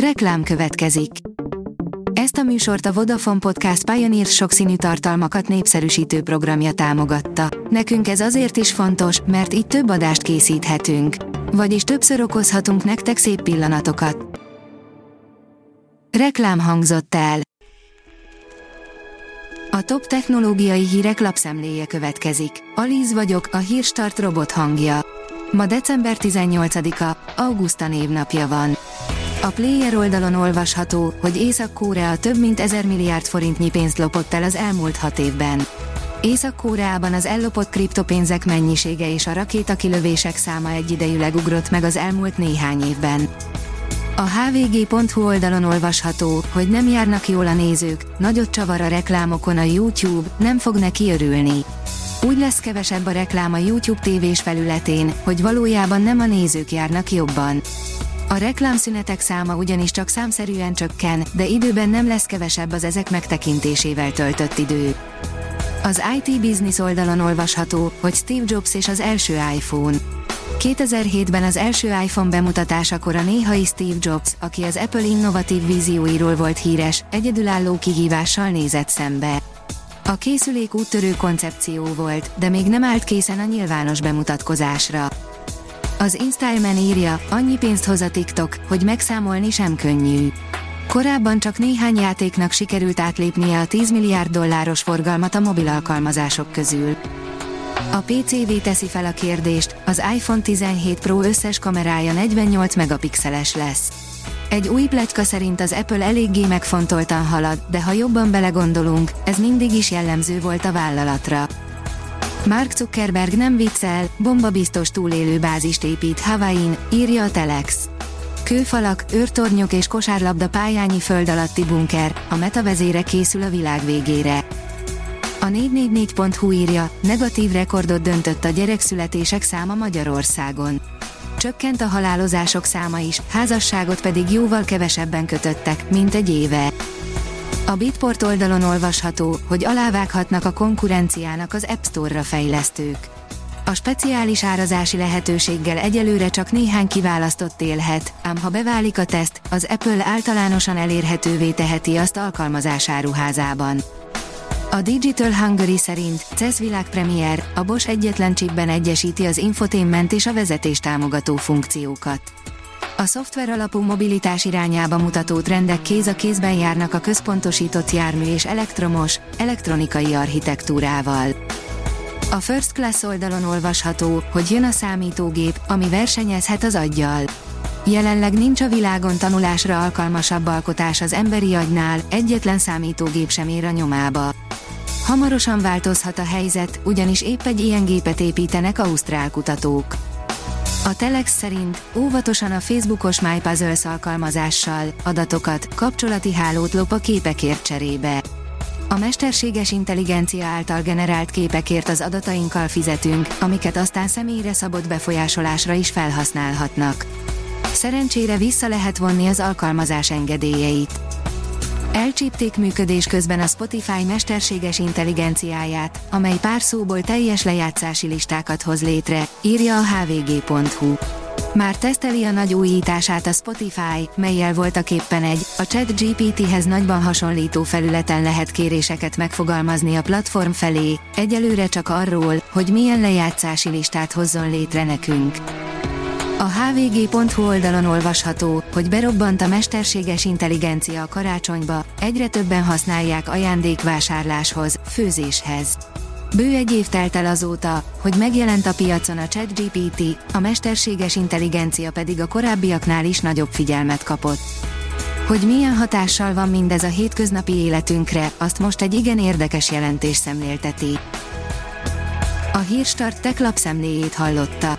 Reklám következik. Ezt a műsort a Vodafone Podcast Pioneer sokszínű tartalmakat népszerűsítő programja támogatta. Nekünk ez azért is fontos, mert így több adást készíthetünk. Vagyis többször okozhatunk nektek szép pillanatokat. Reklám hangzott el. A top technológiai hírek lapszemléje következik. Alíz vagyok, a hírstart robot hangja. Ma december 18-a, Augusta névnapja van. A Player oldalon olvasható, hogy Észak-Korea több mint 1000 milliárd forintnyi pénzt lopott el az elmúlt hat évben. Észak-Koreában az ellopott kriptopénzek mennyisége és a rakétakilövések száma egyidejűleg ugrott meg az elmúlt néhány évben. A hvg.hu oldalon olvasható, hogy nem járnak jól a nézők, nagyot csavar a reklámokon a YouTube, nem fog neki örülni. Úgy lesz kevesebb a reklám a YouTube tévés felületén, hogy valójában nem a nézők járnak jobban. A reklámszünetek száma ugyanis csak számszerűen csökken, de időben nem lesz kevesebb az ezek megtekintésével töltött idő. Az IT Business oldalon olvasható, hogy Steve Jobs és az első iPhone. 2007-ben az első iPhone bemutatásakor a néhai Steve Jobs, aki az Apple innovatív vízióiról volt híres, egyedülálló kihívással nézett szembe. A készülék úttörő koncepció volt, de még nem állt készen a nyilvános bemutatkozásra. Az InStyleman írja, annyi pénzt hoz a TikTok, hogy megszámolni sem könnyű. Korábban csak néhány játéknak sikerült átlépnie a 10 milliárd dolláros forgalmat a mobil alkalmazások közül. A PCV teszi fel a kérdést, az iPhone 17 Pro összes kamerája 48 megapixeles lesz. Egy új pletyka szerint az Apple eléggé megfontoltan halad, de ha jobban belegondolunk, ez mindig is jellemző volt a vállalatra. Mark Zuckerberg nem viccel, bombabiztos túlélő bázist épít Hawaii-n, írja a Telex. Kőfalak, őrtornyok és kosárlabda pályányi föld alatti bunker, a metavezére készül a világ végére. A 444.hu írja, negatív rekordot döntött a gyerekszületések száma Magyarországon. Csökkent a halálozások száma is, házasságot pedig jóval kevesebben kötöttek, mint egy éve. A Bitport oldalon olvasható, hogy alávághatnak a konkurenciának az App Store-ra fejlesztők. A speciális árazási lehetőséggel egyelőre csak néhány kiválasztott élhet, ám ha beválik a teszt, az Apple általánosan elérhetővé teheti azt alkalmazásáruházában. A Digital Hungary szerint CES világpremier, a Bosch egyetlen chipben egyesíti az infotainment és a vezetés támogató funkciókat. A szoftver alapú mobilitás irányába mutató trendek kéz a kézben járnak a központosított jármű és elektromos, elektronikai architektúrával. A First Class oldalon olvasható, hogy jön a számítógép, ami versenyezhet az aggyal. Jelenleg nincs a világon tanulásra alkalmasabb alkotás az emberi agynál, egyetlen számítógép sem ér a nyomába. Hamarosan változhat a helyzet, ugyanis épp egy ilyen gépet építenek ausztrál kutatók. A Telex szerint óvatosan a Facebookos MyPuzzles alkalmazással adatokat, kapcsolati hálót lop a képekért cserébe. A mesterséges intelligencia által generált képekért az adatainkkal fizetünk, amiket aztán személyre szabott befolyásolásra is felhasználhatnak. Szerencsére vissza lehet vonni az alkalmazás engedélyeit. Elcsípték működés közben a Spotify mesterséges intelligenciáját, amely pár szóból teljes lejátszási listákat hoz létre, írja a hvg.hu. Már teszteli a nagy újítását a Spotify, melyel voltak éppen egy, a chat GPT-hez nagyban hasonlító felületen lehet kéréseket megfogalmazni a platform felé, egyelőre csak arról, hogy milyen lejátszási listát hozzon létre nekünk. A hvg.hu oldalon olvasható, hogy berobbant a mesterséges intelligencia a karácsonyba, egyre többen használják ajándékvásárláshoz, főzéshez. Bő egy év telt el azóta, hogy megjelent a piacon a ChatGPT, a mesterséges intelligencia pedig a korábbiaknál is nagyobb figyelmet kapott. Hogy milyen hatással van mindez a hétköznapi életünkre, azt most egy igen érdekes jelentés szemlélteti. A Hírstart tech lapszemléjét hallotta.